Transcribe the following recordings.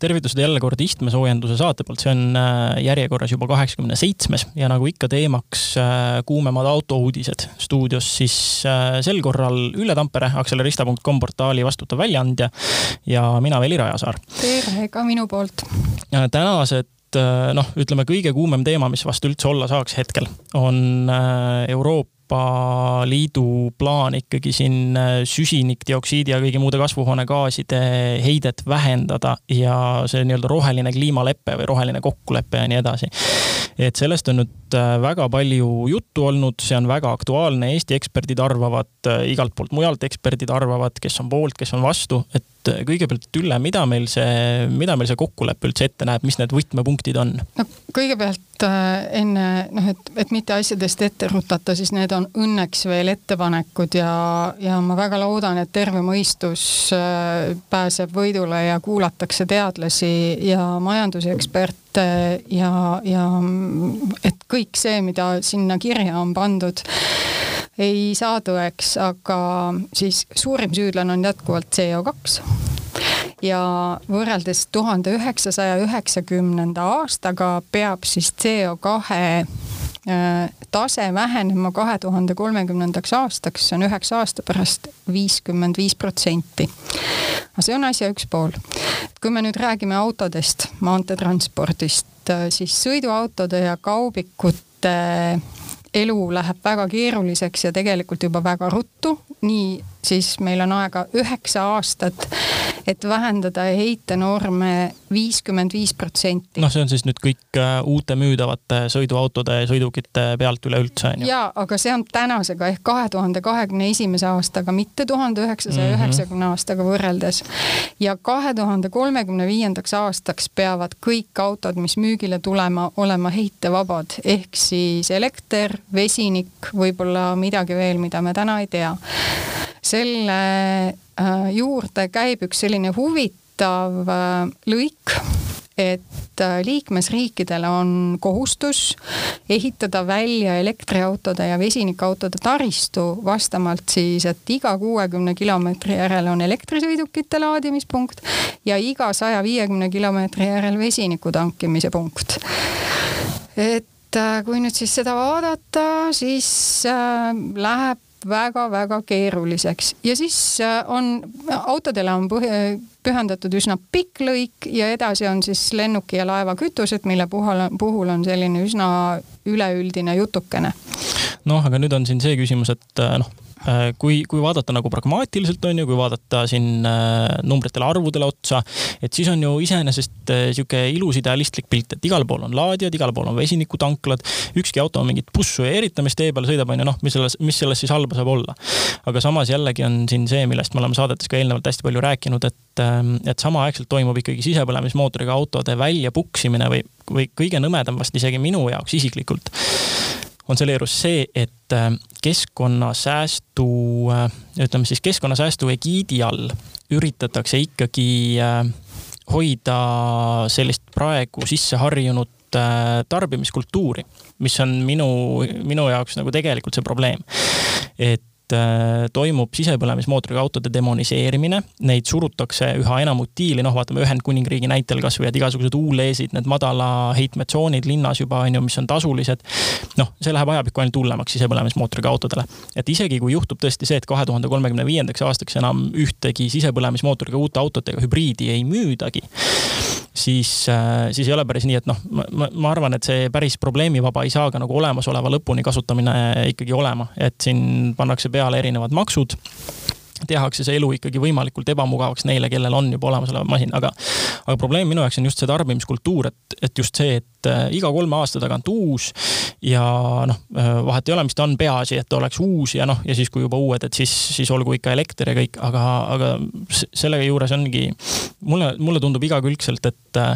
tervitused jälle kord istmesoojenduse saate poolt, see on äh, järjekorras juba kaheksakümne seitsmes ja nagu ikka teemaks äh, kuumemad autouudised stuudios, siis äh, sel korral Ülle Tampere, akselerista.com portaali vastutav väljaandja ja mina, Veli Rajasaar. tere ka minu poolt. tänased noh, ütleme kõige kuumem teema, mis vast üldse olla saaks hetkel, on Euroopa Euroopa Liidu plaan ikkagi siin äh, süsinikdioksiidi ja kõigi muude kasvuhoonegaaside heidet vähendada ja see nii-öelda roheline kliimalepe või roheline kokkulepe ja nii edasi. et sellest on nüüd äh, väga palju juttu olnud, see on väga aktuaalne, Eesti eksperdid arvavad, äh, igalt poolt mujalt eksperdid arvavad, kes on poolt, kes on vastu, et kõigepealt Ülle, mida meil see, mida meil see kokkulepe üldse ette näeb, mis need võtmepunktid on? no kõigepealt enne noh, et, et mitte asjadest ette rutata, siis need on on õnneks veel ettepanekud ja, ja ma väga loodan, et terve mõistus äh, pääseb võidule ja kuulatakse teadlasi ja majanduseksperte ja, ja et kõik see, mida sinna kirja on pandud, ei saa tõeks, aga siis suurim süüdlane on jätkuvalt CO2 ja võrreldes tuhande üheksasaja üheksakümnenda aastaga peab siis CO kahe Äh, tase vähenema kahe tuhande kolmekümnendaks aastaks, see on üheksa aasta pärast viiskümmend viis protsenti. aga see on asja üks pool. kui me nüüd räägime autodest, maanteetranspordist, äh, siis sõiduautode ja kaubikute elu läheb väga keeruliseks ja tegelikult juba väga ruttu, nii siis meil on aega üheksa aastat, et vähendada heitenorme viiskümmend viis protsenti. noh, see on siis nüüd kõik äh, uute müüdavate sõiduautode ja sõidukite pealt üleüldse on ju? jaa, aga see on tänasega ehk kahe tuhande kahekümne esimese aastaga, mitte tuhande üheksasaja üheksakümne mhm. aastaga võrreldes. ja kahe tuhande kolmekümne viiendaks aastaks peavad kõik autod, mis müügile tulema, olema heitevabad ehk siis elekter, vesinik, võib-olla midagi veel, mida me täna ei tea selle äh, juurde käib üks selline huvitav äh, lõik, et äh, liikmesriikidel on kohustus ehitada välja elektriautode ja vesinikautode taristu vastavalt siis, et iga kuuekümne kilomeetri järel on elektrisõidukite laadimispunkt ja iga saja viiekümne kilomeetri järel vesiniku tankimise punkt. et kui nüüd siis seda vaadata, siis läheb väga-väga keeruliseks ja siis äh, on, autodele on põh-, pühendatud üsna pikk lõik ja edasi on siis lennuki ja laeva kütused, mille puhul, puhul on selline üsna üleüldine jutukene. noh, aga nüüd on siin see küsimus, et äh, noh kui, kui vaadata nagu pragmaatiliselt on ju, kui vaadata siin äh, numbritele, arvudele otsa, et siis on ju iseenesest äh, sihuke ilus idealistlik pilt, et igal pool on laadijad, igal pool on vesinikutanklad, ükski auto mingit bussu ja eritamist tee peal sõidab, on ju, noh, mis selles, mis selles siis halba saab olla. aga samas jällegi on siin see, millest me oleme saadetes ka eelnevalt hästi palju rääkinud, et, et samaaegselt toimub ikkagi sisepõlemismootoriga autode väljapuksimine või, või kõige nõmedam vast isegi minu jaoks isiklikult juures see, et äh, keskkonnasäästu, äh, ütleme siis keskkonnasäästu egiidi all üritatakse ikkagi äh, hoida sellist praegu sisse harjunud tarbimiskultuuri, mis on minu, minu jaoks nagu tegelikult see probleem. et toimub sisepõlemismootoriga autode demoniseerimine, neid surutakse üha enam utiili, noh, vaatame Ühendkuningriigi näitel kasvõi, et igasugused ULE-sid, need madala heitmetsoonid linnas juba on ju, mis on tasulised. noh, see läheb ajapikku ainult hullemaks sisepõlemismootoriga autodele. et isegi kui juhtub tõesti see, et kahe tuhande kolmekümne viiendaks aastaks enam ühtegi sisepõlemismootoriga uut autot ega hübriidi ei müüdagi siis, äh, siis ei ole päris nii, et noh, ma, ma arvan, et see päris probleemivaba ei saa ka nagu olemasoleva lõpuni kasutamine ikkagi olema, et siin pannakse peale erinevad maksud tehakse see elu ikkagi võimalikult ebamugavaks neile, kellel on juba olemasolev masin, aga, aga probleem minu jaoks on just see tarbimiskultuur, et, et just see, et äh, iga kolme aasta tagant uus ja noh, äh, vahet ei ole, mis ta on, peaasi, et ta oleks uus ja noh, ja siis, kui juba uued, et siis, siis olgu ikka elekter ja kõik, aga, aga sellega juures ongi, mulle, mulle tundub igakülgselt, et äh,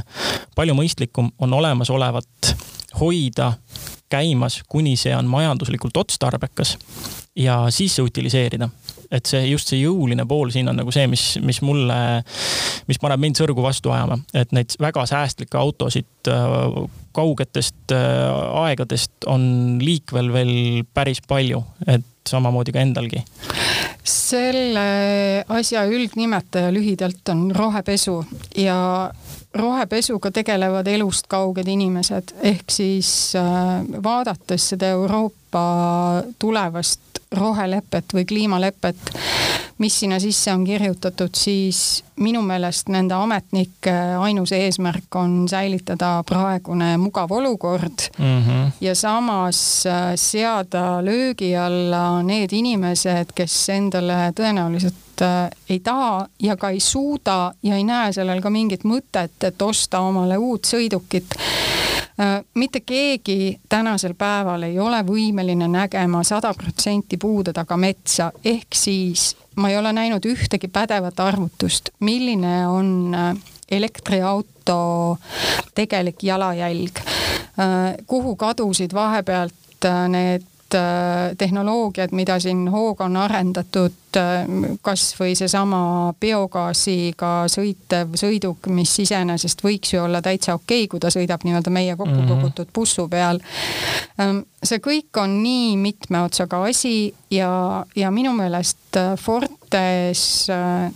palju mõistlikum on olemasolevat hoida käimas, kuni see on majanduslikult otstarbekas ja siis see utiliseerida et see just see jõuline pool siin on nagu see, mis, mis mulle, mis paneb mind sõrgu vastu ajama, et neid väga säästlikke autosid äh, kaugetest äh, aegadest on liikvel veel päris palju, et samamoodi ka endalgi. Selle asja üldnimetaja lühidalt on rohepesu ja rohepesuga tegelevad elust kauged inimesed, ehk siis äh, vaadates seda Euroopa tulevast rohelepet või kliimalepet, mis sinna sisse on kirjutatud, siis minu meelest nende ametnike ainus eesmärk on säilitada praegune mugav olukord mm -hmm. ja samas äh, seada löögi alla need inimesed, kes endale tõenäoliselt ei taha ja ka ei suuda ja ei näe sellel ka mingit mõtet, et osta omale uut sõidukit. Äh, mitte keegi tänasel päeval ei ole võimeline nägema sada protsenti puude taga metsa, ehk siis ma ei ole näinud ühtegi pädevat arvutust, milline on äh, elektriauto tegelik jalajälg, äh, kuhu kadusid vahepealt need tehnoloogiad, mida siin hooga on arendatud, kasvõi seesama biogaasiga sõitev sõiduk, mis iseenesest võiks ju olla täitsa okei okay,, kui ta sõidab nii-öelda meie kokku mhm. kogutud bussu peal. Ehm, see kõik on nii mitme otsaga asi ja, ja minu meelest Fortes äh,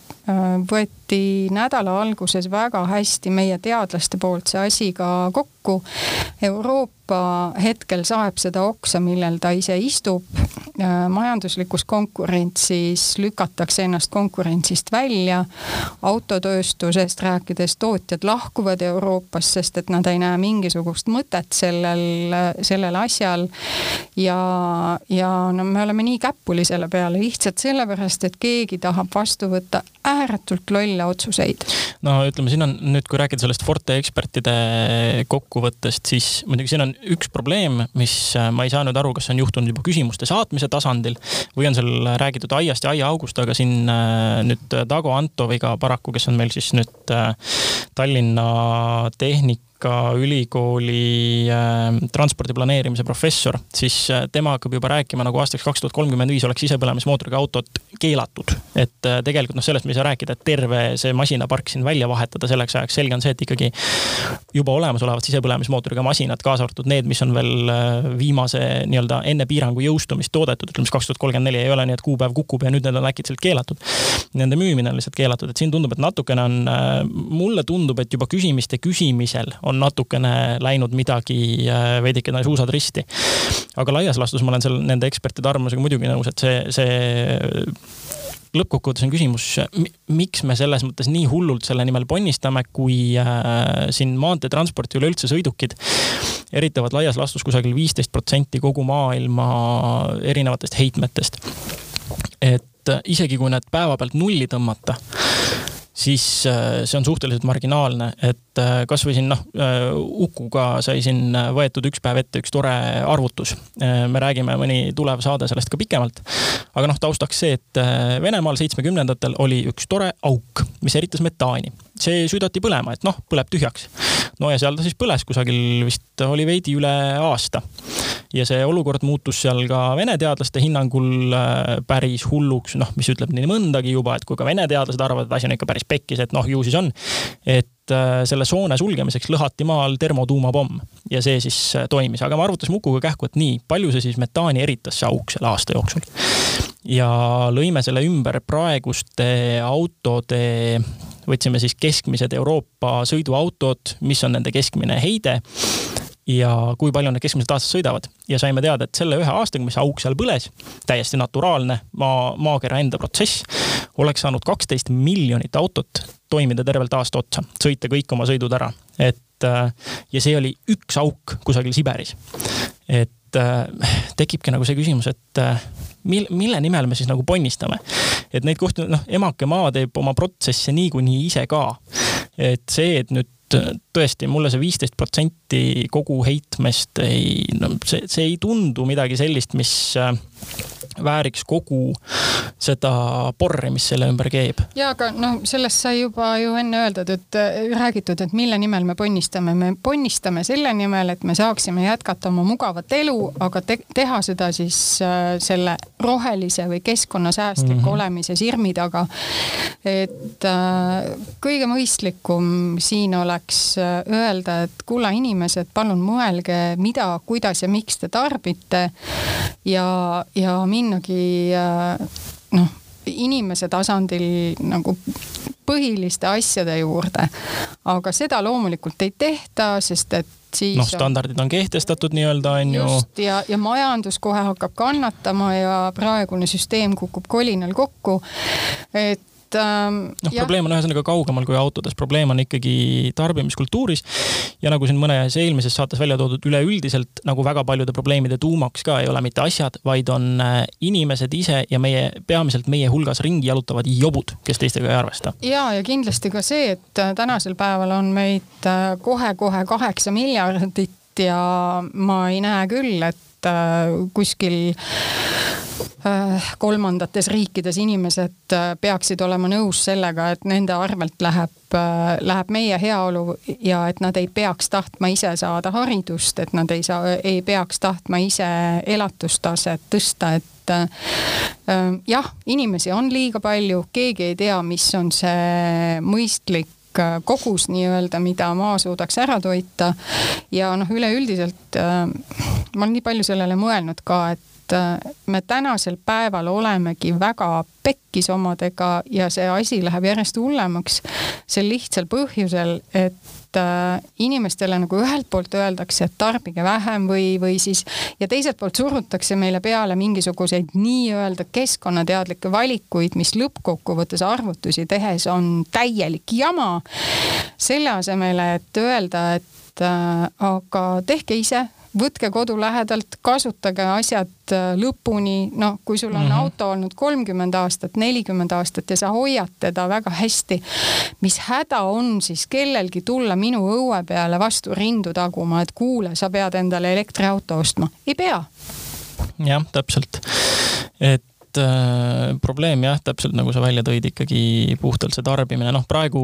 võeti nädala alguses väga hästi meie teadlaste poolt see asi ka kokku. Euroopa hetkel saeb seda oksa, millel ta ise istub. Äh, majanduslikus konkurentsis lükatakse ennast konkurentsist välja. autotööstusest rääkides tootjad lahkuvad Euroopast, sest et nad ei näe mingisugust mõtet sellel, sellel asjal. ja, ja no me oleme nii käpuli selle peale lihtsalt sellepärast, et keegi tahab vastu võtta ääretult lolle otsuseid. no ütleme, siin on nüüd, kui rääkida sellest Forte ekspertide kokkuvõttest, siis muidugi siin on üks probleem, mis ma ei saa nüüd aru, kas on juhtunud juba küsimuste saatmise tasandil või on seal räägitud aiast ja aiaaugust, aga siin äh, nüüd Dago Antoviga paraku, kes on meil siis nüüd äh, Tallinna Tehnika Tehnikaülikooli äh, transpordi planeerimise professor, siis äh, tema hakkab juba rääkima nagu aastaks kaks tuhat kolmkümmend viis oleks sisepõlemismootoriga autod keelatud. et äh, tegelikult noh, sellest me ei saa rääkida, et terve see masinapark siin välja vahetada selleks ajaks, selge on see, et ikkagi juba olemasolevad sisepõlemismootoriga masinad, kaasa arvatud need, mis on veel äh, viimase nii-öelda enne piirangu jõustumist toodetud, ütleme siis kaks tuhat kolmkümmend neli ei ole nii, et kuupäev kukub ja nüüd need on äkitselt keelatud. Nende müümine on lihtsalt keelatud, et siin tundub, et natukene on, äh, mulle tundub, et juba küsimiste küsimisel on natukene läinud midagi äh, veidikene suusad risti. aga laias laastus ma olen seal nende ekspertide arvamusega muidugi nõus, et see, see lõppkokkuvõttes on küsimus, miks me selles mõttes nii hullult selle nimel ponnistame, kui äh, siin maanteetransport ja üleüldse sõidukid eritavad laias laastus kusagil viisteist protsenti kogu maailma erinevatest heitmetest. et äh, isegi kui need päevapealt nulli tõmmata, siis äh, see on suhteliselt marginaalne, et äh, kasvõi siin noh, äh, Ukuga sai siin võetud üks päev ette üks tore arvutus. me räägime mõni tulev saade sellest ka pikemalt. aga noh, taustaks see, et Venemaal seitsmekümnendatel oli üks tore auk, mis eritas metaani. See süüdati põlema, et noh, põleb tühjaks. no ja seal ta siis põles kusagil vist oli veidi üle aasta ja see olukord muutus seal ka vene teadlaste hinnangul äh, päris hulluks, noh, mis ütleb nii mõndagi juba, et kui ka vene teadlased arvavad, et asi on ikka päris pekkis, et noh, ju siis on. et äh, selle soone sulgemiseks lõhati maal termotuumapomm ja see siis äh, toimis, aga me arvutasime Ukuga kähku, et nii, palju see siis metaani eritas, see auk selle aasta jooksul. ja lõime selle ümber praeguste autode võtsime siis keskmised Euroopa sõiduautod, mis on nende keskmine heide ja kui palju nad keskmiselt aastas sõidavad. ja saime teada, et selle ühe aastaga, mis auk seal põles, täiesti naturaalne maa, maakera enda protsess, oleks saanud kaksteist miljonit autot toimida tervelt aasta otsa, sõita kõik oma sõidud ära. et äh, ja see oli üks auk kusagil Siberis. et äh, tekibki nagu see küsimus, et äh, mil-, mille nimel me siis nagu ponnistame. et neid kohti, noh, emake maa teeb oma protsesse niikuinii ise ka. et see, et nüüd tõesti, mulle see viisteist protsenti kogu heitmest ei, no see, see ei tundu midagi sellist, mis äh, vääriks kogu seda porri, mis selle ümber keeb. ja aga noh, sellest sai juba ju enne öeldud, et äh, räägitud, et mille nimel me ponnistame, me ponnistame selle nimel, et me saaksime jätkata oma mugavat elu, aga te teha seda siis äh, selle rohelise või keskkonnasäästliku mm -hmm. olemise sirmi taga. et äh, kõige mõistlikum siin oleks öelda, et kulla inimesed, palun mõelge, mida, kuidas ja miks te tarbite ja, ja minnagi äh, noh, inimese tasandil nagu põhiliste asjade juurde. aga seda loomulikult ei tehta, sest et siis noh, standardid on kehtestatud nii-öelda, on ju. just, ja, ja majandus kohe hakkab kannatama ja praegune süsteem kukub kolinal kokku. et et ähm,. noh, probleem on ühesõnaga kaugemal kui autodes, probleem on ikkagi tarbimiskultuuris. ja nagu siin mõnes eelmises saates välja toodud, üleüldiselt nagu väga paljude probleemide tuumaks ka ei ole mitte asjad, vaid on äh, inimesed ise ja meie, peamiselt meie hulgas ringi jalutavad jobud, kes teistega ei arvesta. ja, ja kindlasti ka see, et äh, tänasel päeval on meid äh, kohe-kohe kaheksa miljardit ja ma ei näe küll, et kuskil Äh, kolmandates riikides inimesed äh, peaksid olema nõus sellega, et nende arvelt läheb, äh, läheb meie heaolu ja et nad ei peaks tahtma ise saada haridust, et nad ei saa, ei peaks tahtma ise elatustaset tõsta, et jah, inimesi on liiga palju, keegi ei tea, mis on see mõistlik kogus nii-öelda, mida maa suudaks ära toita. ja noh, üleüldiselt ma olen nii palju sellele mõelnud ka, et et äh, me tänasel päeval olemegi väga pekkis omadega ja see asi läheb järjest hullemaks. sel lihtsal põhjusel, et äh, inimestele nagu ühelt poolt öeldakse, et tarbige vähem või, või siis ja teiselt poolt surutakse meile peale mingisuguseid nii-öelda keskkonnateadlikke valikuid, mis lõppkokkuvõttes arvutusi tehes on täielik jama. selle asemel, et öelda, et äh, aga tehke ise võtke kodu lähedalt, kasutage asjad äh, lõpuni, noh, kui sul on mm -hmm. auto olnud kolmkümmend aastat, nelikümmend aastat ja sa hoiad teda väga hästi. mis häda on siis kellelgi tulla minu õue peale vastu rindu taguma, et kuule, sa pead endale elektriauto ostma, ei pea. jah, täpselt, et et äh, probleem jah, täpselt nagu sa välja tõid, ikkagi puhtalt see tarbimine, noh praegu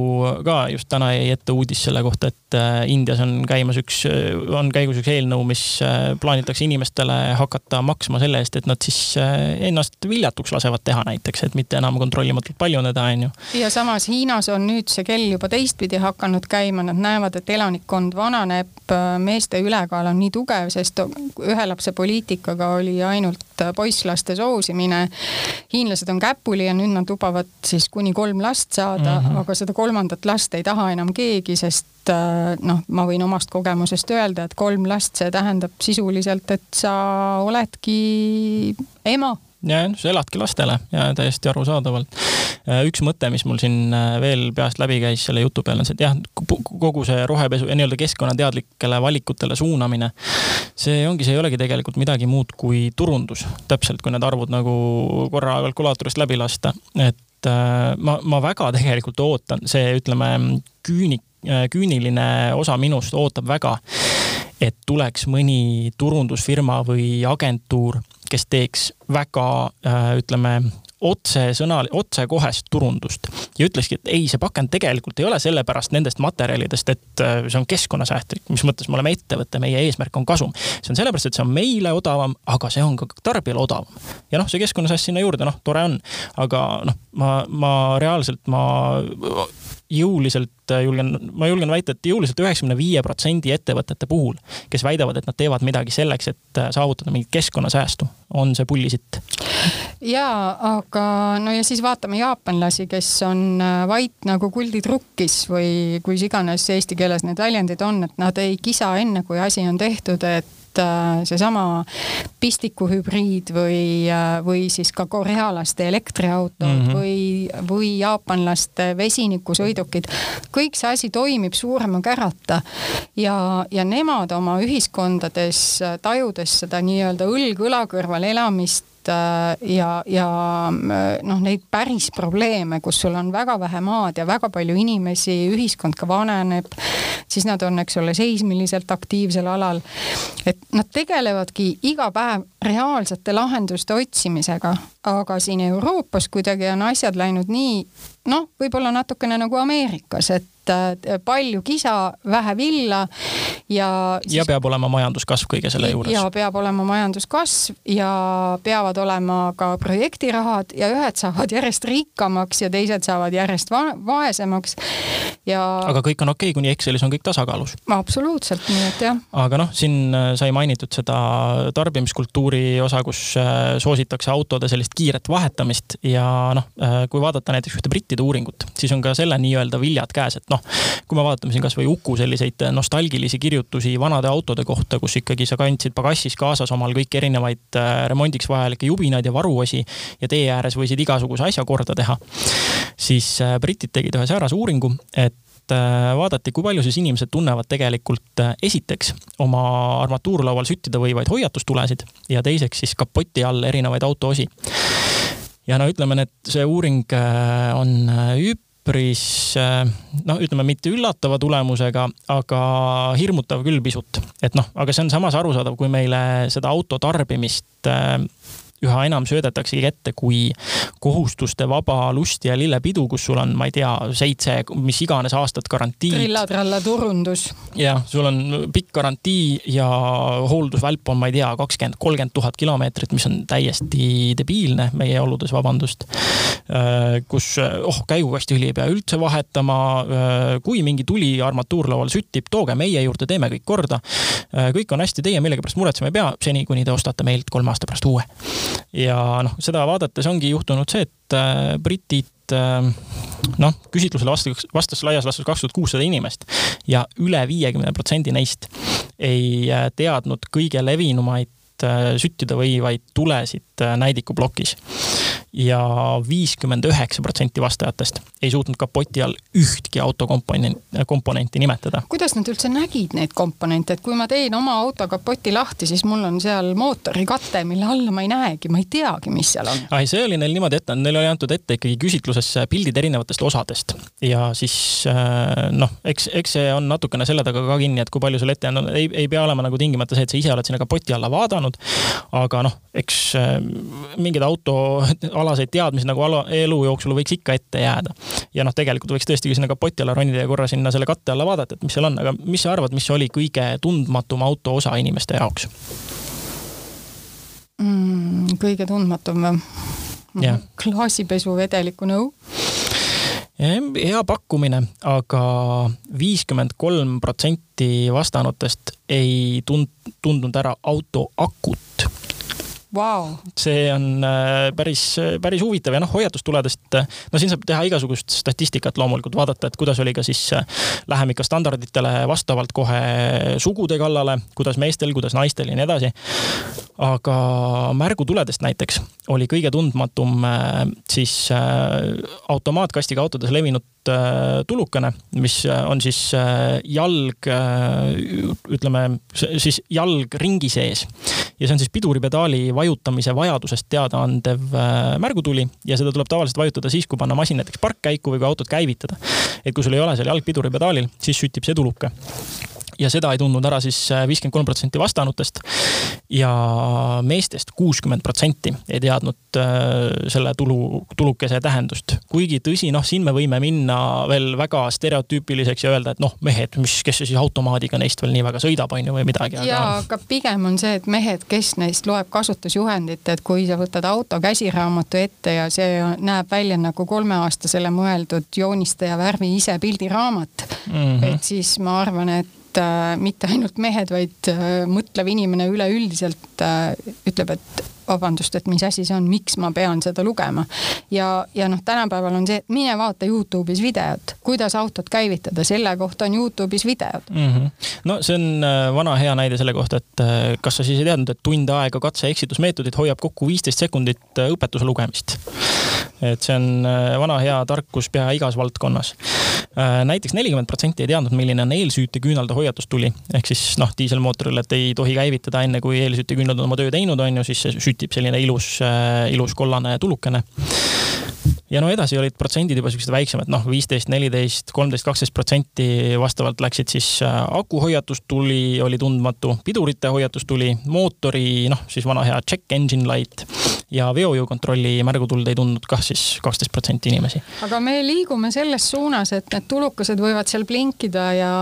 ka just täna jäi ette uudis selle kohta, et äh, Indias on käimas üks, on käigus üks eelnõu, mis äh, plaanitakse inimestele hakata maksma selle eest, et nad siis äh, ennast viljatuks lasevad teha näiteks, et mitte enam kontrollimatult paljuneda, on ju. ja samas Hiinas on nüüd see kell juba teistpidi hakanud käima, nad näevad, et elanikkond vananeb, äh, meeste ülekaal on nii tugev, sest ühe lapse poliitikaga oli ainult poisslaste soosimine hiinlased on käpuli ja nüüd nad lubavad siis kuni kolm last saada mm, -hmm. aga seda kolmandat last ei taha enam keegi, sest äh, noh, ma võin omast kogemusest öelda, et kolm last, see tähendab sisuliselt, et sa oledki ema ja, sa eladki lastele ja täiesti arusaadavalt. Äh, üks mõte, mis mul siin äh, veel peast läbi käis selle jutu peale, on see, et jah, kogu see rohepesu ja nii-öelda keskkonnateadlikele valikutele suunamine, see ongi, see ei olegi tegelikult midagi muud kui turundus, täpselt kui need arvud nagu korra kalkulaatorist läbi lasta, et äh, ma, ma väga tegelikult ootan, see ütleme, küünik, küüniline osa minust ootab väga, et tuleks mõni turundusfirma või agentuur kes teeks väga ütleme otsesõnal, otsekohest turundust ja ütlekski, et ei, see pakend tegelikult ei ole sellepärast nendest materjalidest, et äh, see on keskkonnasäästlik, mis mõttes me oleme ettevõte, meie eesmärk on kasum. see on sellepärast, et see on meile odavam, aga see on ka tarbijale odavam. ja noh, see keskkonnasääst sinna juurde, noh, tore on, aga noh, ma, ma reaalselt, ma jõuliselt julgen, ma julgen väita, et jõuliselt üheksakümne viie protsendi ettevõtete puhul, kes väidavad, et nad teevad midagi selleks, et saavutada mingit keskkonnasäästu, on see pullisitt. Jaa, aga no ja siis vaatame jaapanlasi, kes on äh, vait nagu kulditrukkis või kus iganes eesti keeles need väljendid on, et nad ei kisa enne, kui asi on tehtud, et äh, seesama pistikuhübriid või, äh, või siis ka korealaste elektriautod mm -hmm. või, või jaapanlaste vesinikusõidukid. kõik see asi toimib suurema kärata ja, ja nemad oma ühiskondades tajudes seda nii-öelda õlg õla kõrval elamist Äh, ja, ja äh, noh, neid päris probleeme, kus sul on väga vähe maad ja väga palju inimesi, ühiskond ka vananeb, siis nad on, eks ole, seismiliselt aktiivsel alal. et nad tegelevadki iga päev reaalsete lahenduste otsimisega, aga siin Euroopas kuidagi on asjad läinud nii noh, võib-olla natukene nagu Ameerikas, et palju kisa, vähe villa ja siis.... ja peab olema majanduskasv kõige selle juures. ja peab olema majanduskasv ja peavad olema ka projektirahad ja ühed saavad järjest rikkamaks ja teised saavad järjest va vaesemaks ja. aga kõik on okei okay,, kuni Excelis on kõik tasakaalus. absoluutselt, nii et jah. aga noh, siin äh, sai mainitud seda tarbimiskultuuri osa, kus äh, soositakse autode sellist kiiret vahetamist ja noh, äh, kui vaadata näiteks ühte brittide uuringut, siis on ka selle nii-öelda viljad käes, et noh, kui me vaatame siin kasvõi Uku selliseid nostalgilisi kirjutusi vanade autode kohta, kus ikkagi sa kandsid pagassis kaasas omal kõiki erinevaid remondiks vajalikke jubinaid ja varuosi ja tee ääres võisid igasuguse asja korda teha, siis britid tegid ühe säärase uuringu, et Äh, vaadati, kui palju siis inimesed tunnevad tegelikult äh, esiteks oma armatuurlaual süttida võivaid hoiatustulesid ja teiseks siis kapoti all erinevaid autoosi. ja no ütleme, et see uuring äh, on üpris noh, ütleme mitte üllatava tulemusega, aga hirmutav küll pisut. et noh, aga see on samas arusaadav, kui meile seda auto tarbimist üha enam söödetaksegi ette kui kohustuste vaba lust ja lillepidu, kus sul on, ma ei tea, seitse, mis iganes aastat garantiid. trilla-tralla turundus. jah, sul on pikk garantii ja hooldusvälp on, ma ei tea, kakskümmend, kolmkümmend tuhat kilomeetrit, mis on täiesti debiilne meie oludes, vabandust. Äh, kus, oh, käigukastihüli ei pea üldse vahetama. Äh, kui mingi tuli armatuurlaual süttib, tooge meie juurde, teeme kõik korda. Äh, kõik on hästi, teie millegipärast muretsema ei pea, seni kuni te ostate meilt kolme aasta pärast uue ja noh, seda vaadates ongi juhtunud see, et äh, britid äh, noh, küsitlusele vastas, vastas laias laastus kaks tuhat kuussada inimest ja üle viiekümne protsendi neist ei äh, teadnud kõige levinumaid süttida võivaid tulesid näidikuplokis ja viiskümmend üheksa protsenti vastajatest ei suutnud kapoti all ühtki autokomponenti, komponenti nimetada. kuidas nad üldse nägid neid komponente, et kui ma teen oma auto kapoti lahti, siis mul on seal mootorikate, mille alla ma ei näegi, ma ei teagi, mis seal on. ai, see oli neil niimoodi ette, neil oli antud ette ikkagi küsitluses pildid erinevatest osadest ja siis äh, noh, eks, eks see on natukene selle taga ka kinni, et kui palju sul ette on no,, ei, ei pea olema nagu tingimata see, et sa ise oled sinna kapoti alla vaadanud. Aga noh, eks äh, mingeid autoalaseid teadmisi nagu ala, elu jooksul võiks ikka ette jääda. ja noh, tegelikult võiks tõesti sinna kapoti alla ronida ja korra sinna selle katte alla vaadata, et mis seal on, aga mis sa arvad, mis oli kõige tundmatum auto osa inimeste jaoks mm,? kõige tundmatum või? klaasipesuvedeliku nõu hea pakkumine aga, aga viiskümmend kolm protsenti vastanutest ei tund-, tundnud ära auto akut wow.. see on äh, päris, päris huvitav ja noh, hoiatustuledest, no siin saab teha igasugust statistikat loomulikult, vaadata, et kuidas oli ka siis, äh, läheme ikka standarditele vastavalt kohe sugude kallale, kuidas meestel, kuidas naistel ja nii edasi. aga märgutuledest näiteks oli kõige tundmatum äh, siis automaatkastiga autodes levinud tulukene, mis on siis jalg, ütleme siis jalg ringi sees ja see on siis piduripedaali vajutamise vajadusest teadaandev äh, märgutuli ja seda tuleb tavaliselt vajutada siis, kui panna masin näiteks parkkäiku või kui autot käivitada. et kui sul ei ole seal jalgpiduri pedaalil, siis süttib see tuluke ja seda ei tundnud ära siis äh, viiskümmend kolm protsenti vastanutest. ja meestest kuuskümmend protsenti ei teadnud äh, selle tulu, tulukese tähendust. kuigi tõsi, noh, siin me võime minna veel väga stereotüüpiliseks ja öelda, et noh, mehed, mis, kes see siis automaadiga neist veel nii väga sõidab, on ju, või midagi. ja, aga pigem on see, et mehed, kes neist loeb kasutusjuhendit, et kui sa võtad auto käsiraamatu ette ja see näeb välja nagu kolmeaastasele mõeldud joonistaja värvi ise pildiraamat mm, -hmm. et siis ma arvan, et äh, mitte ainult mehed, vaid äh, mõtlev inimene üleüldiselt äh, ütleb, et vabandust, et mis asi see on, miks ma pean seda lugema. ja, ja noh, tänapäeval on see, et mine vaata Youtube'is videot, kuidas autot käivitada, selle kohta on Youtube'is videod mm. -hmm. no see on vana hea näide selle kohta, et kas sa siis ei teadnud, et tund aega katse-eksitusmeetodit hoiab kokku viisteist sekundit õpetuse lugemist. et see on vana hea tarkus pea igas valdkonnas. Näiteks nelikümmend protsenti ei teadnud, milline on eelsüüteküünalde hoiatustuli ehk siis noh, diiselmootoril, et ei tohi käivitada enne, kui eelsüüteküünlad on oma töö teinud, on ju, siis see süttib selline ilus, äh, ilus kollane tulukene. Ja no edasi olid protsendid juba siuksed väiksemad, noh, viisteist, neliteist, kolmteist, kaksteist protsenti vastavalt läksid siis äh, aku hoiatustuli oli tundmatu, pidurite hoiatustuli, mootori, noh, siis vana hea check engine light ja veojõukontrolli märgutuld ei tundnud kah siis kaksteist protsenti inimesi. aga me liigume selles suunas, et need tulukesed võivad seal blinkida ja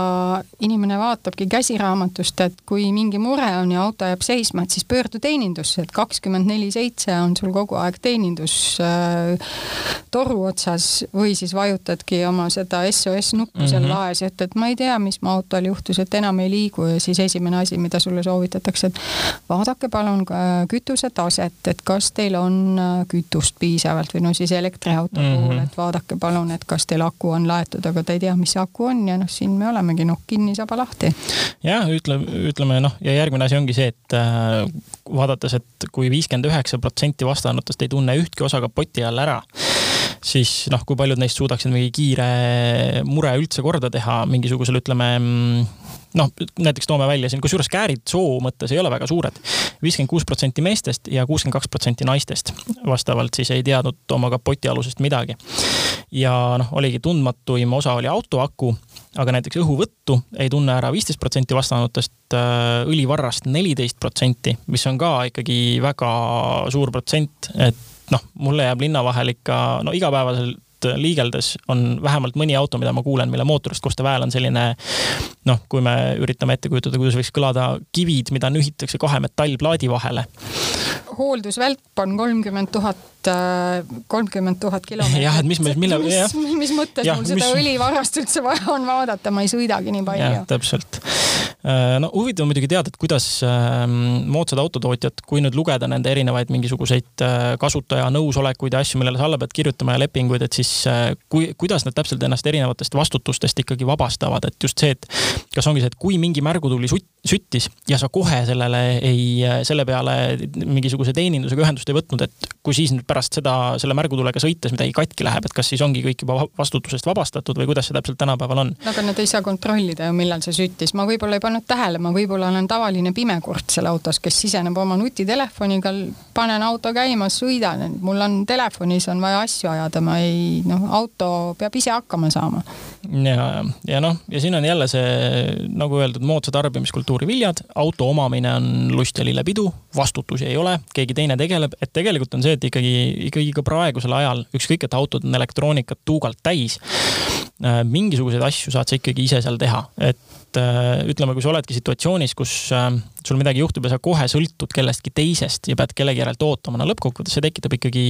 inimene vaatabki käsiraamatust, et kui mingi mure on ja auto jääb seisma, et siis pöördu teenindusse, et kakskümmend neli seitse on sul kogu aeg teenindus äh, toru otsas või siis vajutadki oma seda SOS nuppu mm -hmm. seal laes ja ütled, ma ei tea, mis mu autol juhtus, et enam ei liigu ja siis esimene asi, mida sulle soovitatakse, et vaadake palun kütuse taset, et kas teil on äh, kütust piisavalt või no siis elektriauto mm -hmm. puhul, et vaadake palun, et kas teil aku on laetud, aga te ei tea, mis see aku on ja noh, siin me olemegi noh, kinni saba lahti. jah, ütle, ütleme noh, ja järgmine asi ongi see, et äh, vaadates, et kui viiskümmend üheksa protsenti vastanutest ei tunne ühtki osa kapoti all ära siis noh, kui paljud neist suudaksid mingi kiire mure üldse korda teha mingisugusel, ütleme noh, näiteks toome välja siin, kusjuures käärid soo mõttes ei ole väga suured. viiskümmend kuus protsenti meestest ja kuuskümmend kaks protsenti naistest vastavalt siis ei teadnud oma kapotialusest midagi. ja noh, oligi tundmatuim osa oli auto aku, aga näiteks õhuvõttu ei tunne ära viisteist protsenti vastanutest, äh, õlivarrast neliteist protsenti, mis on ka ikkagi väga suur protsent, et noh, mulle jääb linna vahel ikka no igapäevaselt liigeldes on vähemalt mõni auto, mida ma kuulen, mille mootorist kostev hääl on selline noh, kui me üritame ette kujutada, kuidas võiks kõlada kivid, mida nühitakse kahe metallplaadi vahele hooldusvälp on kolmkümmend tuhat, äh, kolmkümmend tuhat kilomeetrit. jah, et mis, mille. mis, mis mõttes ja, mul seda mis... õlivarrast üldse vaja on vaadata, ma ei sõidagi nii palju. täpselt. Äh, no huvitav muidugi teada, et kuidas ähm, moodsad autotootjad, kui nüüd lugeda nende erinevaid mingisuguseid äh, kasutaja nõusolekuid ja asju, millele sa alla pead kirjutama ja lepinguid, et siis kui, kuidas nad täpselt ennast erinevatest vastutustest ikkagi vabastavad, et just see, et kas ongi see, et kui mingi märgutuli süttis ja sa kohe sellele ei, selle peale mingisuguse teenindusega ühendust ei võtnud, et kui siis nüüd pärast seda, selle märgutulega sõites midagi katki läheb, et kas siis ongi kõik juba vastutusest vabastatud või kuidas see täpselt tänapäeval on? no aga nad ei saa kontrollida ju, millal see süttis, ma võib-olla ei pannud tähele, ma võib-olla olen tavaline pimekurt seal autos, kes siseneb oma nutitelefoniga, panen auto käima, sõidan, mul on telefonis on vaja asju ajada, ma ei noh, auto peab ise hakkama saama. ja, ja noh, ja siin on jälle see nagu öeldud, moodsa tarbimiskultuuri viljad, auto omamine on lust ja lillepidu, vastutusi ei ole, keegi teine tegeleb, et tegelikult on see, et ikkagi, ikkagi ka praegusel ajal, ükskõik, et autod on elektroonikat tuugalt täis, mingisuguseid asju saad sa ikkagi ise seal teha, et äh, ütleme, kui sa oledki situatsioonis, kus äh, sul midagi juhtub ja sa kohe sõltud kellestki teisest ja pead kellegi järelt ootama, no lõppkokkuvõttes see tekitab ikkagi,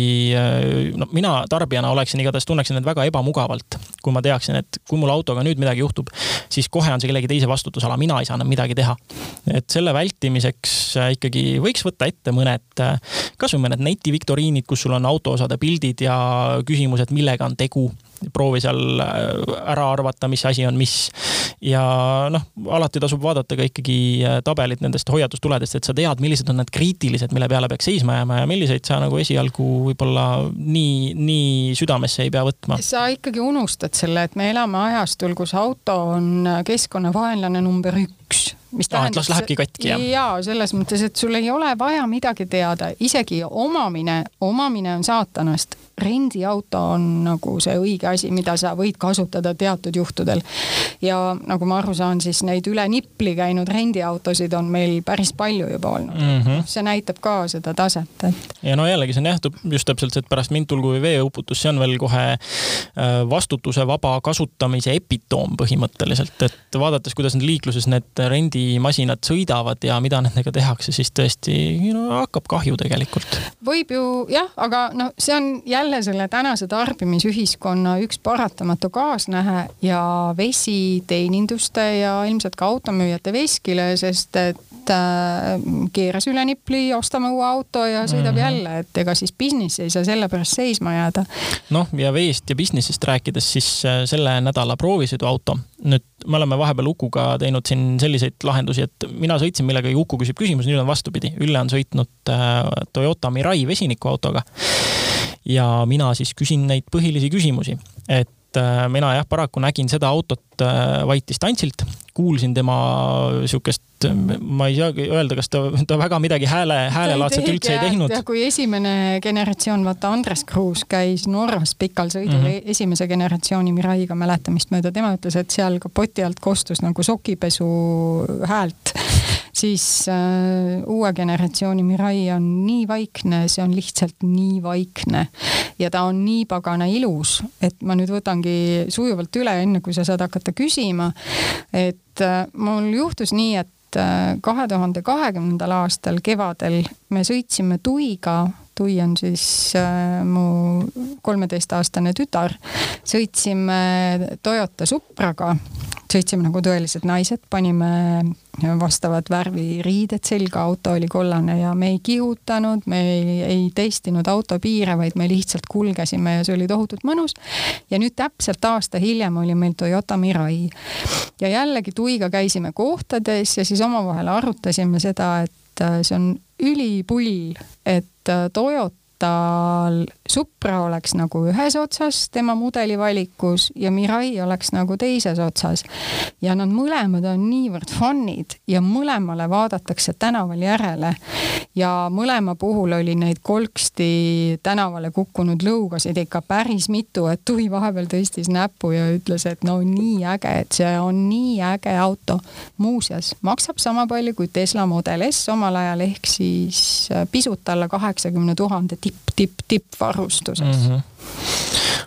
no mina tarbijana oleksin igatahes, tunneksin end väga ebamugavalt, kui ma teaksin, et kui mul autoga nüüd midagi juhtub, siis kohe on see kellegi teise vastutusala, mina ei saa enam midagi teha. et selle vältimiseks ikkagi võiks võtta ette mõned, kasvõi mõned netiviktoriinid, kus sul on autoosade pildid ja küsimused, millega on tegu proovi seal ära arvata, mis asi on mis. ja noh, alati tasub vaadata ka ikkagi tabelit nendest hoiatustuledest, et sa tead, millised on need kriitilised, mille peale peaks seisma jääma ja milliseid sa nagu esialgu võib-olla nii, nii südamesse ei pea võtma? sa ikkagi unustad selle, et me elame ajastul, kus auto on keskkonnavaenlane number üks mis tähendab. las lähebki katki, jah? jaa, selles mõttes, et sul ei ole vaja midagi teada, isegi omamine, omamine on saatanast rendiauto on nagu see õige asi, mida sa võid kasutada teatud juhtudel. ja nagu ma aru saan, siis neid üle nipli käinud rendiautosid on meil päris palju juba olnud mm. -hmm. see näitab ka seda taset, et. ja no jällegi see nähtub just täpselt see, et pärast mind tulgu või veeuputus, see on veel kohe äh, vastutuse vaba kasutamise epitoom põhimõtteliselt, et vaadates, kuidas need liikluses need rendimasinad sõidavad ja mida nendega tehakse, siis tõesti no, hakkab kahju tegelikult. võib ju jah, aga noh, see on jälle selle tänase tarbimisühiskonna üks paratamatu kaasnähe ja vesi teeninduste ja ilmselt ka automüüjate veskile, sest et äh, keeras üle nipli, ostame uue auto ja sõidab mm -hmm. jälle, et ega siis business ei saa selle pärast seisma jääda. noh, ja veest ja business'ist rääkides, siis äh, selle nädala proovisõiduauto, nüüd me oleme vahepeal Ukuga teinud siin selliseid lahendusi, et mina sõitsin millegagi, Uku küsib küsimuse, nüüd on vastupidi, Ülle on sõitnud äh, Toyota Mirai vesinikuautoga ja mina siis küsin neid põhilisi küsimusi, et äh, mina jah, paraku nägin seda autot äh, vaid distantsilt, kuulsin tema sihukest, ma ei saagi öelda, kas ta, ta väga midagi hääle, häälelaadset üldse ei teinud. kui esimene generatsioon, vaata Andres Kruus käis Norras pikal sõidul mm -hmm. esimese generatsiooni Miraiga mäletamist mööda, tema ütles, et seal kapoti alt kostus nagu sokipesu häält siis äh, uue generatsiooni Mirai on nii vaikne, see on lihtsalt nii vaikne ja ta on nii pagana ilus, et ma nüüd võtangi sujuvalt üle, enne kui sa saad hakata küsima. et äh, mul juhtus nii, et äh, kahe tuhande kahekümnendal aastal kevadel me sõitsime Tuiga Tui on siis äh, mu kolmeteistaastane tütar, sõitsime Toyota Supraga sõitsime nagu tõelised naised, panime vastavad värvi riided selga, auto oli kollane ja me ei kihutanud, me ei, ei testinud auto piire, vaid me lihtsalt kulgesime ja see oli tohutult mõnus. ja nüüd täpselt aasta hiljem oli meil Toyota Mirai. ja jällegi Tuiga käisime kohtades ja siis omavahel arutasime seda, et see on ülipull, et äh, Toyota tal Supra oleks nagu ühes otsas tema mudeli valikus ja Mirai oleks nagu teises otsas. ja nad mõlemad on niivõrd fun'id ja mõlemale vaadatakse tänaval järele. ja mõlema puhul oli neid kolksti tänavale kukkunud lõugasid ikka päris mitu, et Tui vahepeal tõstis näppu ja ütles, et no nii äge, et see on nii äge auto. muuseas, maksab sama palju kui Tesla Model S omal ajal ehk siis pisut alla kaheksakümne tuhande tipp tipp, tipp, tippvarustuses mm. -hmm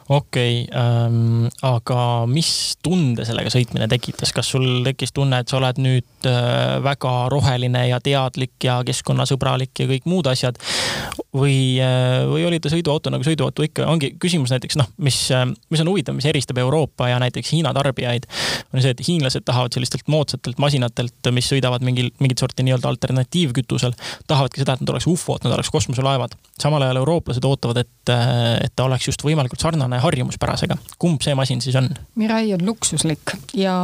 okei okay, ähm,, aga mis tunde sellega sõitmine tekitas, kas sul tekkis tunne, et sa oled nüüd äh, väga roheline ja teadlik ja keskkonnasõbralik ja kõik muud asjad? Või äh,, või oli ta sõiduauto nagu sõiduauto ikka, ongi küsimus näiteks noh, mis äh,, mis on huvitav, mis eristab Euroopa ja näiteks Hiina tarbijaid, on see, et hiinlased tahavad sellistelt moodsatelt masinatelt, mis sõidavad mingil, mingit sorti nii-öelda alternatiivkütusel, tahavadki seda, et nad oleks ufod, nad oleks kosmoselaevad. samal ajal eurooplased ootavad, et, et ta oleks just võimalikult sarnane harjumuspärasega. kumb see masin siis on? Mirai on luksuslik ja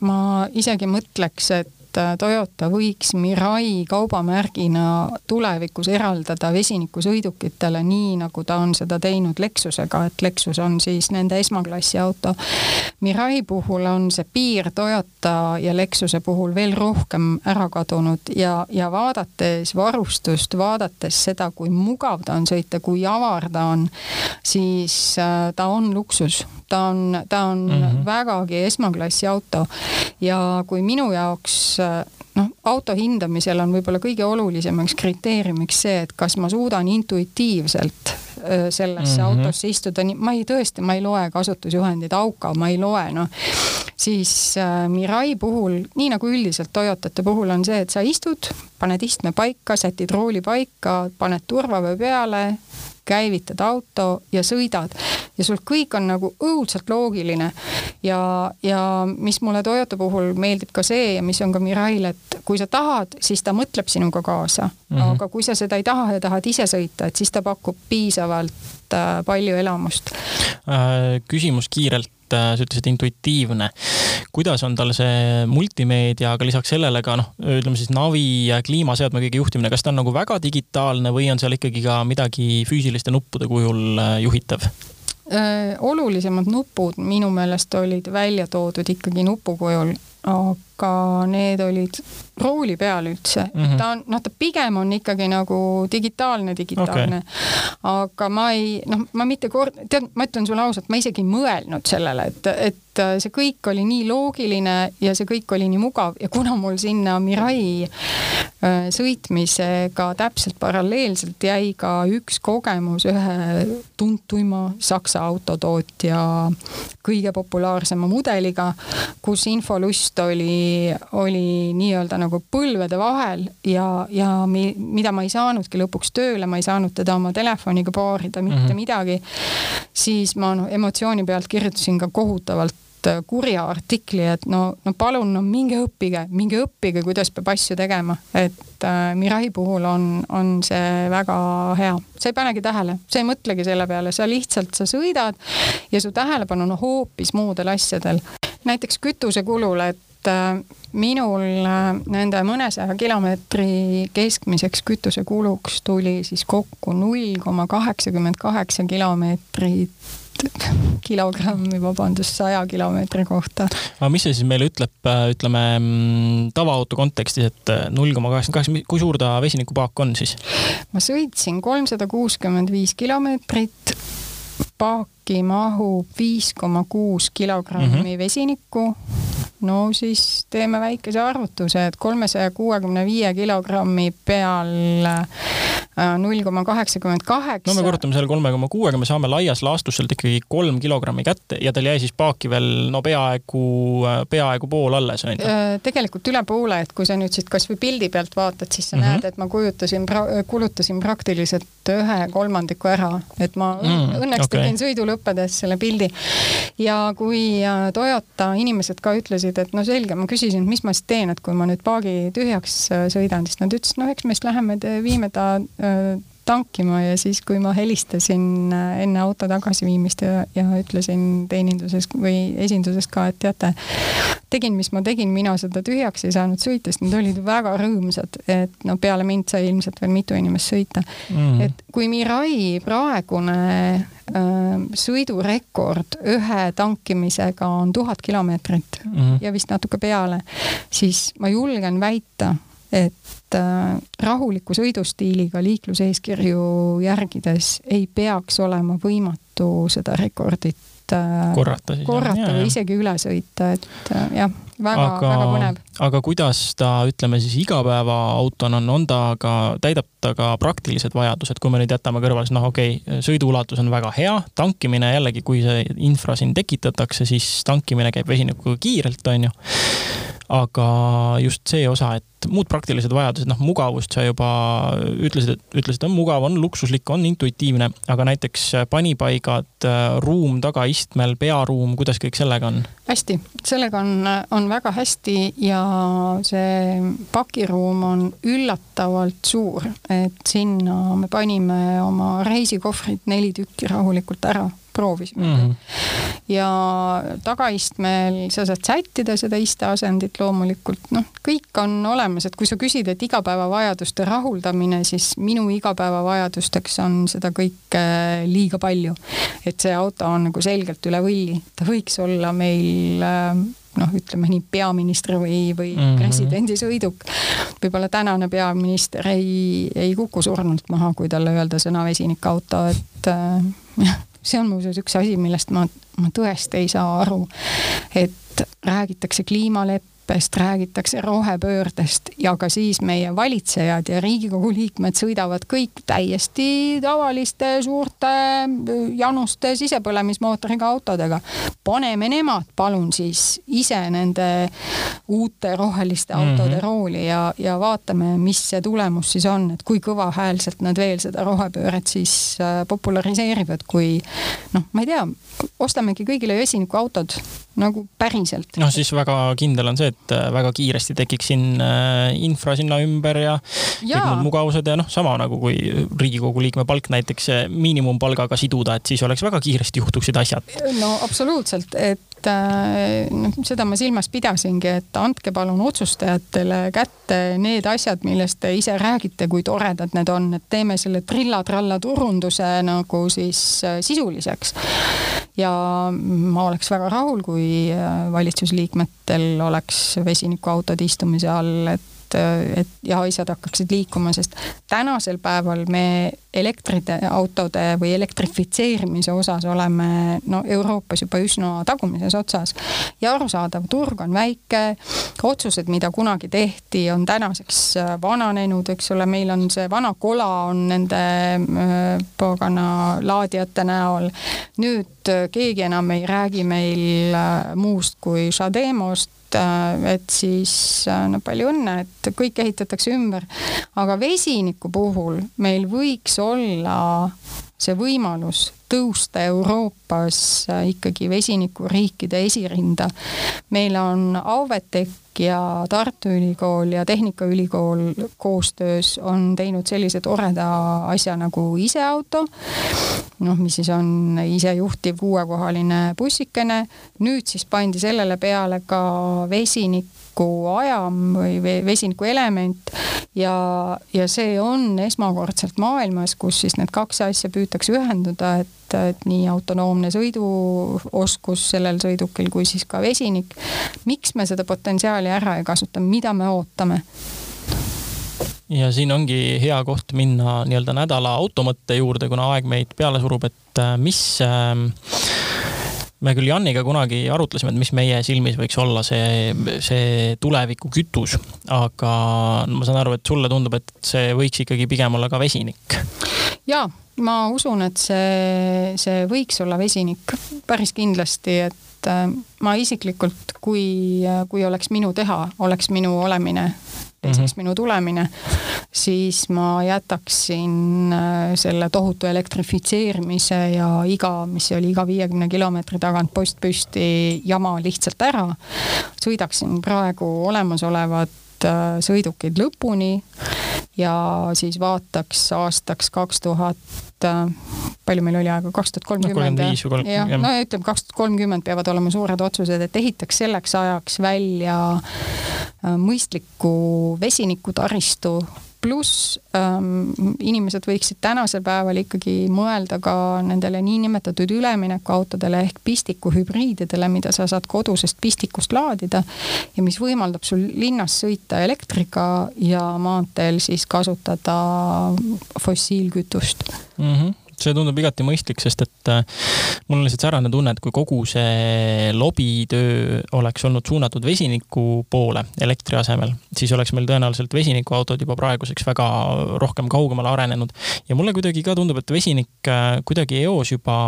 ma isegi mõtleks, et et äh, Toyota võiks Mirai kaubamärgina tulevikus eraldada vesinikusõidukitele, nii nagu ta on seda teinud Lexusega, et Lexus on siis nende esmaklassi auto. Mirai puhul on see piir Toyota ja Lexuse puhul veel rohkem ära kadunud ja, ja vaadates varustust, vaadates seda, kui mugav ta on sõita, kui avar ta on, siis äh, ta on luksus ta on, ta on mm -hmm. vägagi esmaklassi auto ja kui minu jaoks noh, auto hindamisel on võib-olla kõige olulisemaks kriteeriumiks see, et kas ma suudan intuitiivselt sellesse mm -hmm. autosse istuda, nii ma ei tõesti, ma ei loe kasutusjuhendit, auka ma ei loe, noh. siis äh, Mirai puhul, nii nagu üldiselt Toyotate puhul on see, et sa istud, paned istme paika, sätid rooli paika, paned turvavöö peale, käivitad auto ja sõidad ja sul kõik on nagu õudselt loogiline. ja, ja mis mulle Toyota puhul meeldib ka see ja mis on ka Mirail, et kui sa tahad, siis ta mõtleb sinuga kaasa mm. -hmm. aga kui sa seda ei taha ja tahad ise sõita, et siis ta pakub piisavalt äh, palju elamust äh,. küsimus kiirelt sa ütlesid intuitiivne. kuidas on tal see multimeedia, aga lisaks sellele ka noh, ütleme siis navi ja kliimaseadme kõige juhtimine, kas ta on nagu väga digitaalne või on seal ikkagi ka midagi füüsiliste nuppude kujul äh, juhitav? olulisemad nupud minu meelest olid välja toodud ikkagi nupu kujul, aga need olid rooli peal üldse mm. -hmm. ta on, noh, ta pigem on ikkagi nagu digitaalne, digitaalne okay.. aga ma ei, noh, ma mitte kord, tead, ma ütlen sulle ausalt, ma isegi ei mõelnud sellele, et, et see kõik oli nii loogiline ja see kõik oli nii mugav ja kuna mul sinna Mirai äh, sõitmisega täpselt paralleelselt jäi ka üks kogemus ühe tuntuima saksa autotootja kõige populaarsema mudeliga, kus infolust oli, oli nii-öelda nagu põlvede vahel ja, ja mi, mida ma ei saanudki lõpuks tööle, ma ei saanud teda oma telefoniga paarida, mitte mm -hmm. midagi, siis ma no emotsiooni pealt kirjutasin ka kohutavalt kurja artikli, et no, no palun, no minge õppige, minge õppige, kuidas peab asju tegema, et äh, Mirai puhul on, on see väga hea. sa ei panegi tähele, sa ei mõtlegi selle peale, sa lihtsalt, sa sõidad ja su tähelepanu on hoopis muudel asjadel. näiteks kütusekulul, et äh, minul äh, nende mõnesaja kilomeetri keskmiseks kütusekuluks tuli siis kokku null koma kaheksakümmend kaheksa kilomeetrit kilogrammi, vabandust, saja kilomeetri kohta. aga mis see siis meile ütleb, ütleme mm, tavaauto kontekstis, et null koma kaheksakümmend kaheksa, kui suur ta vesinikupaak on siis? ma sõitsin kolmsada kuuskümmend viis kilomeetrit paaki mahub viis koma kuus kilogrammi mm -hmm. vesinikku. No siis teeme väikese arvutuse, et kolmesaja kuuekümne viie kilogrammi peal Äh, null koma kaheksakümmend kaheksa. no me korrutame selle kolme koma kuuega, me saame laias laastus sealt ikkagi kolm kilogrammi kätte ja tal jäi siis paaki veel no peaaegu, peaaegu pool alles on ju? Äh, tegelikult üle poole, et kui sa nüüd siit kasvõi pildi pealt vaatad, siis sa mm -hmm. näed, et ma kujutasin, kulutasin praktiliselt ühe kolmandiku ära, et ma mm, õnneks okay. tegin sõidu lõppedes selle pildi. ja kui äh, Toyota inimesed ka ütlesid, et no selge, ma küsisin, et mis ma siis teen, et kui ma nüüd paagi tühjaks sõidan, siis nad ütlesid, no eks me siis läheme, viime ta tankima ja siis, kui ma helistasin äh, enne auto tagasiviimist ja, ja ütlesin teeninduses või esinduses ka, et teate, tegin, mis ma tegin, mina seda tühjaks ei saanud sõita, sest nad olid väga rõõmsad, et no peale mind sai ilmselt veel mitu inimest sõita. Mm.. et kui Mirai praegune äh, sõidurekord ühe tankimisega on tuhat kilomeetrit mm. ja vist natuke peale, siis ma julgen väita, et äh, rahuliku sõidustiiliga liikluseeskirju järgides ei peaks olema võimatu seda rekordit äh, korrata, siis, korrata või isegi üle sõita, et äh, jah, väga, väga põnev. aga kuidas ta, ütleme siis igapäevaautona on, on ta ka, täidab ta ka praktilised vajadused, kui me nüüd jätame kõrvale, siis noh, okei okay,, sõiduulatus on väga hea, tankimine jällegi, kui see infra siin tekitatakse, siis tankimine käib vesinikuga kiirelt, on ju aga just see osa, et muud praktilised vajadused, noh, mugavust sa juba ütlesid, et ütlesid, on mugav, on luksuslik, on intuitiivne, aga näiteks panipaigad, ruum tagaistmel, pearuum, kuidas kõik sellega on? hästi, sellega on, on väga hästi ja see pakiruum on üllatavalt suur, et sinna me panime oma reisikohvrid neli tükki rahulikult ära proovisime mm. -hmm. ja tagaistmel sa saad sättida seda isteasendit loomulikult, noh, kõik on olemas, et kui sa küsid, et igapäevavajaduste rahuldamine, siis minu igapäevavajadusteks on seda kõike liiga palju. et see auto on nagu selgelt üle võlli, ta võiks olla meil noh, ütleme nii peaministri või, või mm -hmm. presidendi sõiduk. võib-olla tänane peaminister ei, ei kuku surnult maha, kui talle öelda sõna vesinikauto, et äh, see on muuseas üks asi, millest ma, ma tõesti ei saa aru. et räägitakse kliimaleppest leppest, räägitakse rohepöördest ja ka siis meie valitsejad ja Riigikogu liikmed sõidavad kõik täiesti tavaliste suurte januste sisepõlemismootoriga autodega. paneme nemad palun siis ise nende uute roheliste autode mm -hmm. rooli ja, ja vaatame, mis see tulemus siis on, et kui kõvahäälselt nad veel seda rohepööret siis äh, populariseerivad, kui noh, ma ei tea, ostamegi kõigile vesinikuautod nagu päriselt. noh, siis väga kindel on see, et äh, väga kiiresti tekiks siin äh, infra sinna ümber ja, ja. kõik muud mugavused ja noh, sama nagu kui Riigikogu liikme palk näiteks miinimumpalgaga siduda, et siis oleks väga kiiresti juhtuksid asjad. no absoluutselt, et noh, seda ma silmas pidasingi, et andke palun otsustajatele kätte need asjad, millest te ise räägite, kui toredad need on, et teeme selle trilla-tralla turunduse nagu siis sisuliseks. ja ma oleks väga rahul, kui kui äh, valitsusliikmetel oleks vesinikuautod istumise all, et et, et ja asjad hakkaksid liikuma, sest tänasel päeval me elektriautode või elektrifitseerimise osas oleme no Euroopas juba üsna tagumises otsas. ja arusaadav, turg on väike, otsused, mida kunagi tehti, on tänaseks äh, vananenud, eks ole, meil on see vana kola on nende äh, pagana laadijate näol. nüüd äh, keegi enam ei räägi meil muust kui Shademost, et siis no palju õnne, et kõik ehitatakse ümber. aga vesiniku puhul meil võiks olla see võimalus tõusta Euroopas ikkagi vesinikuriikide esirinda. meil on Auvetec ja Tartu Ülikool ja Tehnikaülikool koostöös on teinud sellise toreda asja nagu iseauto. noh, mis siis on isejuhtiv kuuekohaline bussikene. nüüd siis pandi sellele peale ka vesinik vesinikuajam või vesinikuelement ja, ja see on esmakordselt maailmas, kus siis need kaks asja püütakse ühendada, et, et nii autonoomne sõiduoskus sellel sõidukil kui siis ka vesinik. miks me seda potentsiaali ära ei kasuta, mida me ootame? ja siin ongi hea koht minna nii-öelda nädala automõtte juurde, kuna aeg meid peale surub, et äh, mis äh, me küll Janniga kunagi arutlesime, et mis meie silmis võiks olla see, see tulevikukütus, aga ma saan aru, et sulle tundub, et see võiks ikkagi pigem olla ka vesinik. ja ma usun, et see, see võiks olla vesinik päris kindlasti, et äh, ma isiklikult, kui, kui oleks minu teha, oleks minu olemine teiseks mm -hmm. minu tulemine, siis ma jätaksin äh, selle tohutu elektrifitseerimise ja iga, mis oli iga viiekümne kilomeetri tagant post püsti jama lihtsalt ära. sõidaksin praegu olemasolevat äh, sõidukid lõpuni ja siis vaataks aastaks kaks tuhat äh, palju meil oli aega, kaks tuhat kolmkümmend jah, no ütleme kaks tuhat kolmkümmend peavad olema suured otsused, et ehitaks selleks ajaks välja äh, mõistliku vesinikutaristu pluss ähm, inimesed võiksid tänasel päeval ikkagi mõelda ka nendele niinimetatud üleminekuautodele ehk pistikuhübriididele, mida sa saad kodusest pistikust laadida ja mis võimaldab sul linnas sõita elektriga ja maanteel siis kasutada fossiilkütust mm. -hmm see tundub igati mõistlik, sest et äh, mul on lihtsalt säärane tunne, et kui kogu see lobitöö oleks olnud suunatud vesiniku poole elektri asemel, siis oleks meil tõenäoliselt vesinikuautod juba praeguseks väga rohkem kaugemale arenenud. ja mulle kuidagi ka tundub, et vesinik äh, kuidagi eos juba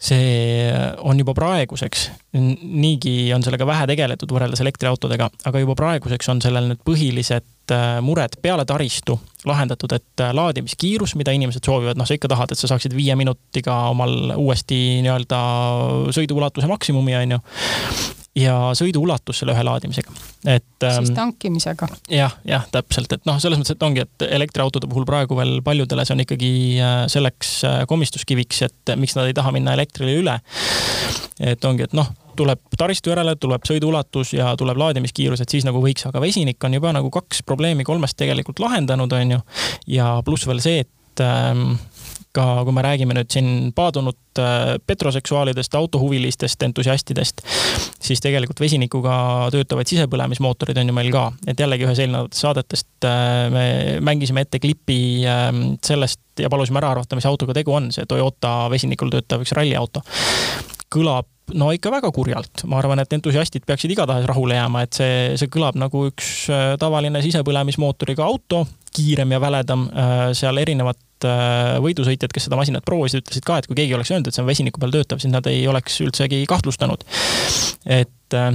see on juba praeguseks, niigi on sellega vähe tegeletud võrreldes elektriautodega, aga juba praeguseks on sellel need põhilised äh, mured peale taristu lahendatud, et äh, laadimiskiirus, mida inimesed soovivad, noh, sa ikka tahad, et sa saaksid viie minutiga omal uuesti nii-öelda sõiduulatuse maksimumi, on ju ja sõidu ulatus selle ühe laadimisega, et. siis ähm, tankimisega. jah, jah, täpselt, et noh, selles mõttes, et ongi, et elektriautode puhul praegu veel paljudele see on ikkagi äh, selleks äh, komistuskiviks, et miks nad ei taha minna elektrile üle. et ongi, et noh, tuleb taristu järele, tuleb sõiduulatus ja tuleb laadimiskiirus, et siis nagu võiks, aga vesinik on juba nagu kaks probleemi kolmest tegelikult lahendanud, on ju. ja pluss veel see, et ähm, ka kui me räägime nüüd siin paadunud äh, petroseksuaalidest, autohuvilistest, entusiastidest, siis tegelikult vesinikuga töötavaid sisepõlemismootorid on ju meil ka. et jällegi ühes eelnevatest saadetest äh, me mängisime ette klipi ähm, sellest ja palusime ära arvata, mis autoga tegu on, see Toyota vesinikul töötav üks ralliauto. kõlab no ikka väga kurjalt, ma arvan, et entusiastid peaksid igatahes rahule jääma, et see, see kõlab nagu üks äh, tavaline sisepõlemismootoriga auto, kiirem ja väledam, seal erinevad Äh, võidusõitjad, kes seda masinat proovisid, ütlesid ka, et kui keegi oleks öelnud, et see on vesiniku peal töötav, siis nad ei oleks üldsegi kahtlustanud. et äh,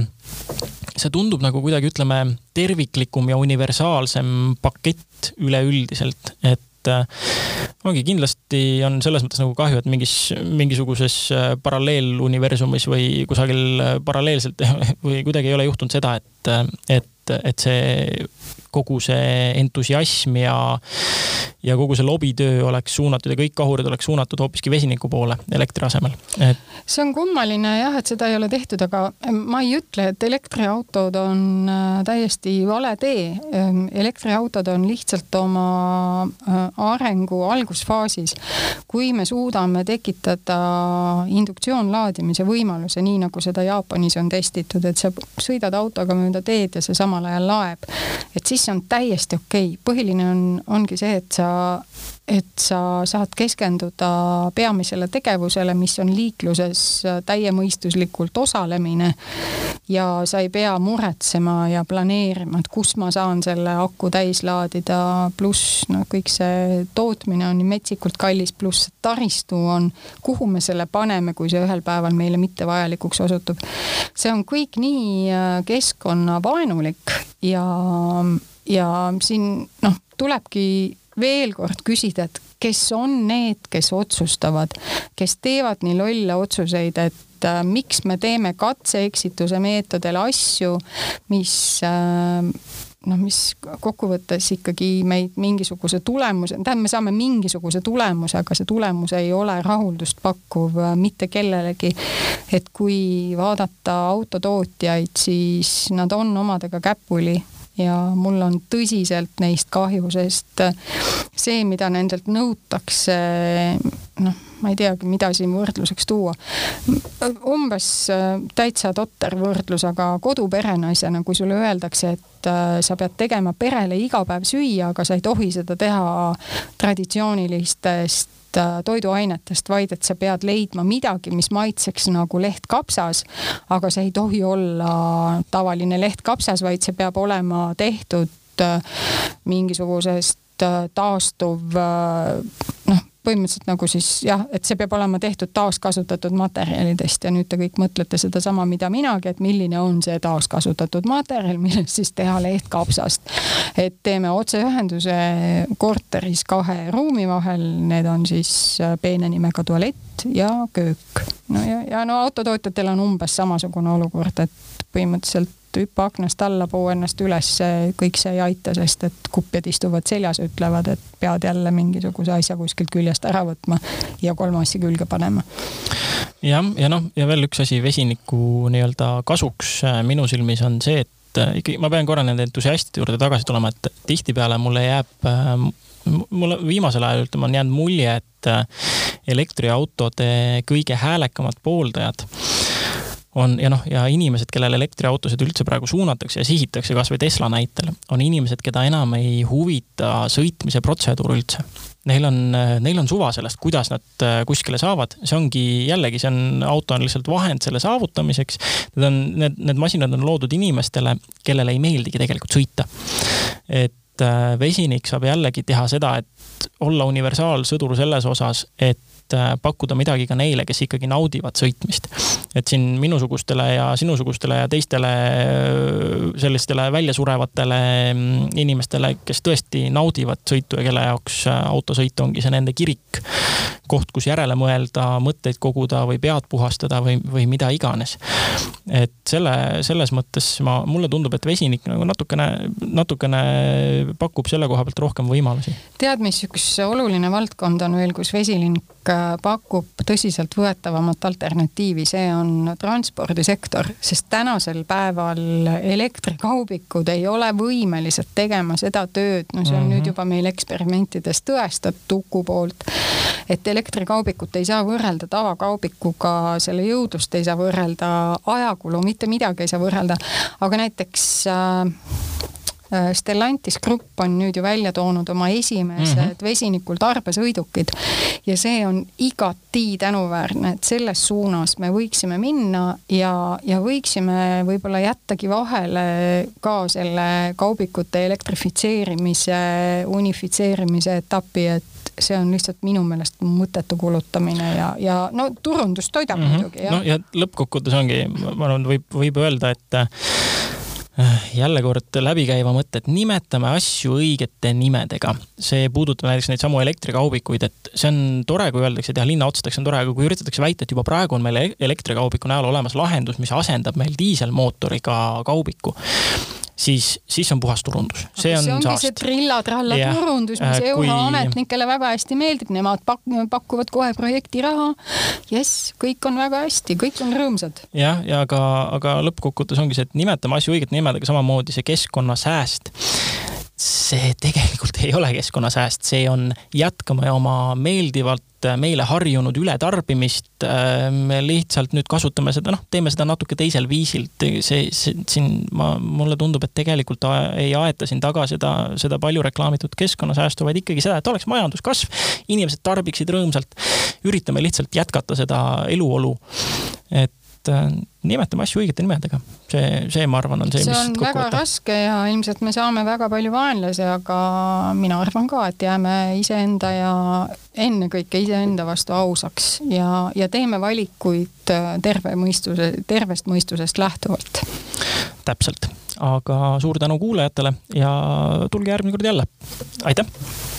see tundub nagu kuidagi, ütleme, terviklikum ja universaalsem pakett üleüldiselt, et äh, ongi kindlasti on selles mõttes nagu kahju, et mingis, mingisuguses paralleeluniversumis või kusagil paralleelselt või kuidagi ei ole juhtunud seda, et, et, et see kogu see entusiasm ja, ja kogu see lobitöö oleks suunatud ja kõik kahurid oleks suunatud hoopiski vesiniku poole elektri asemel et.... see on kummaline jah, et seda ei ole tehtud, aga ma ei ütle, et elektriautod on äh, täiesti vale tee. Elektriautod on lihtsalt oma äh, arengu algusfaasis. kui me suudame tekitada induktsioonlaadimise võimaluse, nii nagu seda Jaapanis on testitud, et sa sõidad autoga mööda teed ja see samal ajal laeb, et siis see on täiesti okei okay., põhiline on, ongi see, et sa et sa saad keskenduda peamisele tegevusele, mis on liikluses täiemõistuslikult osalemine ja sa ei pea muretsema ja planeerima, et kus ma saan selle aku täis laadida, pluss noh, kõik see tootmine on nii metsikult kallis, pluss taristu on, kuhu me selle paneme, kui see ühel päeval meile mittevajalikuks osutub. see on kõik nii äh, keskkonnavaenulik ja, ja siin noh, tulebki veel kord küsida, et kes on need, kes otsustavad, kes teevad nii lolle otsuseid, et äh, miks me teeme katse-eksituse meetodil asju, mis äh, noh, mis kokkuvõttes ikkagi meid mingisuguse tulemuse, tähendab, me saame mingisuguse tulemuse, aga see tulemus ei ole rahuldust pakkuv mitte kellelegi. et kui vaadata autotootjaid, siis nad on omadega käpuli ja mul on tõsiselt neist kahju, sest see, mida nendelt nõutakse, noh, ma ei teagi, mida siin võrdluseks tuua. umbes äh, täitsa totter võrdlus, aga koduperenaisena, kui sulle öeldakse, et äh, sa pead tegema perele iga päev süüa, aga sa ei tohi seda teha traditsioonilistest äh, toiduainetest, vaid et sa pead leidma midagi, mis maitseks nagu lehtkapsas. aga see ei tohi olla tavaline lehtkapsas, vaid see peab olema tehtud mingisugusest taastuv noh, põhimõtteliselt nagu siis jah, et see peab olema tehtud taaskasutatud materjalidest ja nüüd te kõik mõtlete sedasama, mida minagi, et milline on see taaskasutatud materjal, millest siis teha lehtkapsast. et teeme otseühenduse korteris kahe ruumi vahel, need on siis äh, peene nimega tualett ja köök. no ja, ja no autotootjatel on umbes samasugune olukord, et põhimõtteliselt hüppa aknast alla, puu ennast üles, kõik see ei aita, sest et kupjad istuvad seljas, ütlevad, et pead jälle mingisuguse asja kuskilt küljest ära võtma ja kolme asja külge panema. jah, ja noh, ja veel üks asi vesiniku nii-öelda kasuks äh, minu silmis on see, et äh, ikkagi ma pean korra nende entusiastide juurde tagasi tulema, et tihtipeale mulle jääb äh, mulle viimasel ajal ütleme, on jäänud mulje, et elektriautode kõige häälekamad pooldajad on ja noh, ja inimesed, kellele elektriautosid üldse praegu suunatakse ja sihitakse, kasvõi Tesla näitel, on inimesed, keda enam ei huvita sõitmise protseduur üldse. Neil on, neil on suva sellest, kuidas nad äh, kuskile saavad, see ongi jällegi, see on, auto on lihtsalt vahend selle saavutamiseks. Need on, need, need masinad on loodud inimestele, kellele ei meeldigi tegelikult sõita. et äh, vesinik saab jällegi teha seda, et olla universaalsõdur selles osas, et Äh, pakkuda midagi ka neile, kes ikkagi naudivad sõitmist. et siin minusugustele ja sinusugustele ja teistele äh, sellistele väljasurevatele mm, inimestele, kes tõesti naudivad sõitu ja kelle jaoks äh, autosõit ongi see nende kirik, koht, kus järele mõelda, mõtteid koguda või pead puhastada või, või mida iganes. et selle, selles mõttes ma, mulle tundub, et vesinik nagu natukene, natukene pakub selle koha pealt rohkem võimalusi. tead, mis üks oluline valdkond on veel, kus vesinik pakub tõsiseltvõetavamat alternatiivi, see on transpordisektor, sest tänasel päeval elektrikaubikud ei ole võimelised tegema seda tööd, no see on mm -hmm. nüüd juba meil eksperimentides tõestatud Uku poolt, et elektrikaubikut ei saa võrrelda tavakaubikuga, selle jõudlust ei saa võrrelda, ajakulu, mitte midagi ei saa võrrelda, aga näiteks äh, Äh, Stellantis Grupp on nüüd ju välja toonud oma esimesed mm -hmm. vesinikul tarbesõidukid ja see on igati tänuväärne, et selles suunas me võiksime minna ja, ja võiksime võib-olla jättagi vahele ka selle kaubikute elektrifitseerimise, unifitseerimise etapi, et see on lihtsalt minu meelest mõttetu kulutamine ja, ja no turundus toidab mm -hmm. muidugi. no ja lõppkokkuvõttes ongi, ma arvan, võib, võib öelda, et jälle kord läbikäiva mõtte, et nimetame asju õigete nimedega. see puudutab näiteks neid samu elektrikaubikuid, et see on tore, kui öeldakse, et jah, linna otsteks on tore, aga kui üritatakse väita, et juba praegu on meil elektrikaubiku näol olemas lahendus, mis asendab meil diiselmootoriga kaubiku siis, siis on puhas turundus. see on see ongi saast. see trilla-tralla turundus, mis äh, euroametnikele kui... väga hästi meeldib, nemad pak-, pakuvad kohe projekti raha. jess, kõik on väga hästi, kõik on rõõmsad. jah, ja aga, aga lõppkokkuvõttes ongi see, et nimetame asju õigete nimedega, samamoodi see keskkonnasääst see tegelikult ei ole keskkonnasääst, see on jätkame oma meeldivalt meile harjunud ületarbimist. me lihtsalt nüüd kasutame seda, noh, teeme seda natuke teisel viisil. see, see siin ma, mulle tundub, et tegelikult ei aeta siin taga seda, seda palju reklaamitud keskkonnasäästu, vaid ikkagi seda, et oleks majanduskasv, inimesed tarbiksid rõõmsalt. üritame lihtsalt jätkata seda eluolu. et et äh, nimetame asju õigete nimedega. see, see, ma arvan, on see, see mis on väga võtta. raske ja ilmselt me saame väga palju vaenlasi, aga mina arvan ka, et jääme iseenda ja ennekõike iseenda vastu ausaks ja, ja teeme valikuid äh, terve mõistuse, tervest mõistusest lähtuvalt. täpselt, aga suur tänu kuulajatele ja tulge järgmine kord jälle. aitäh!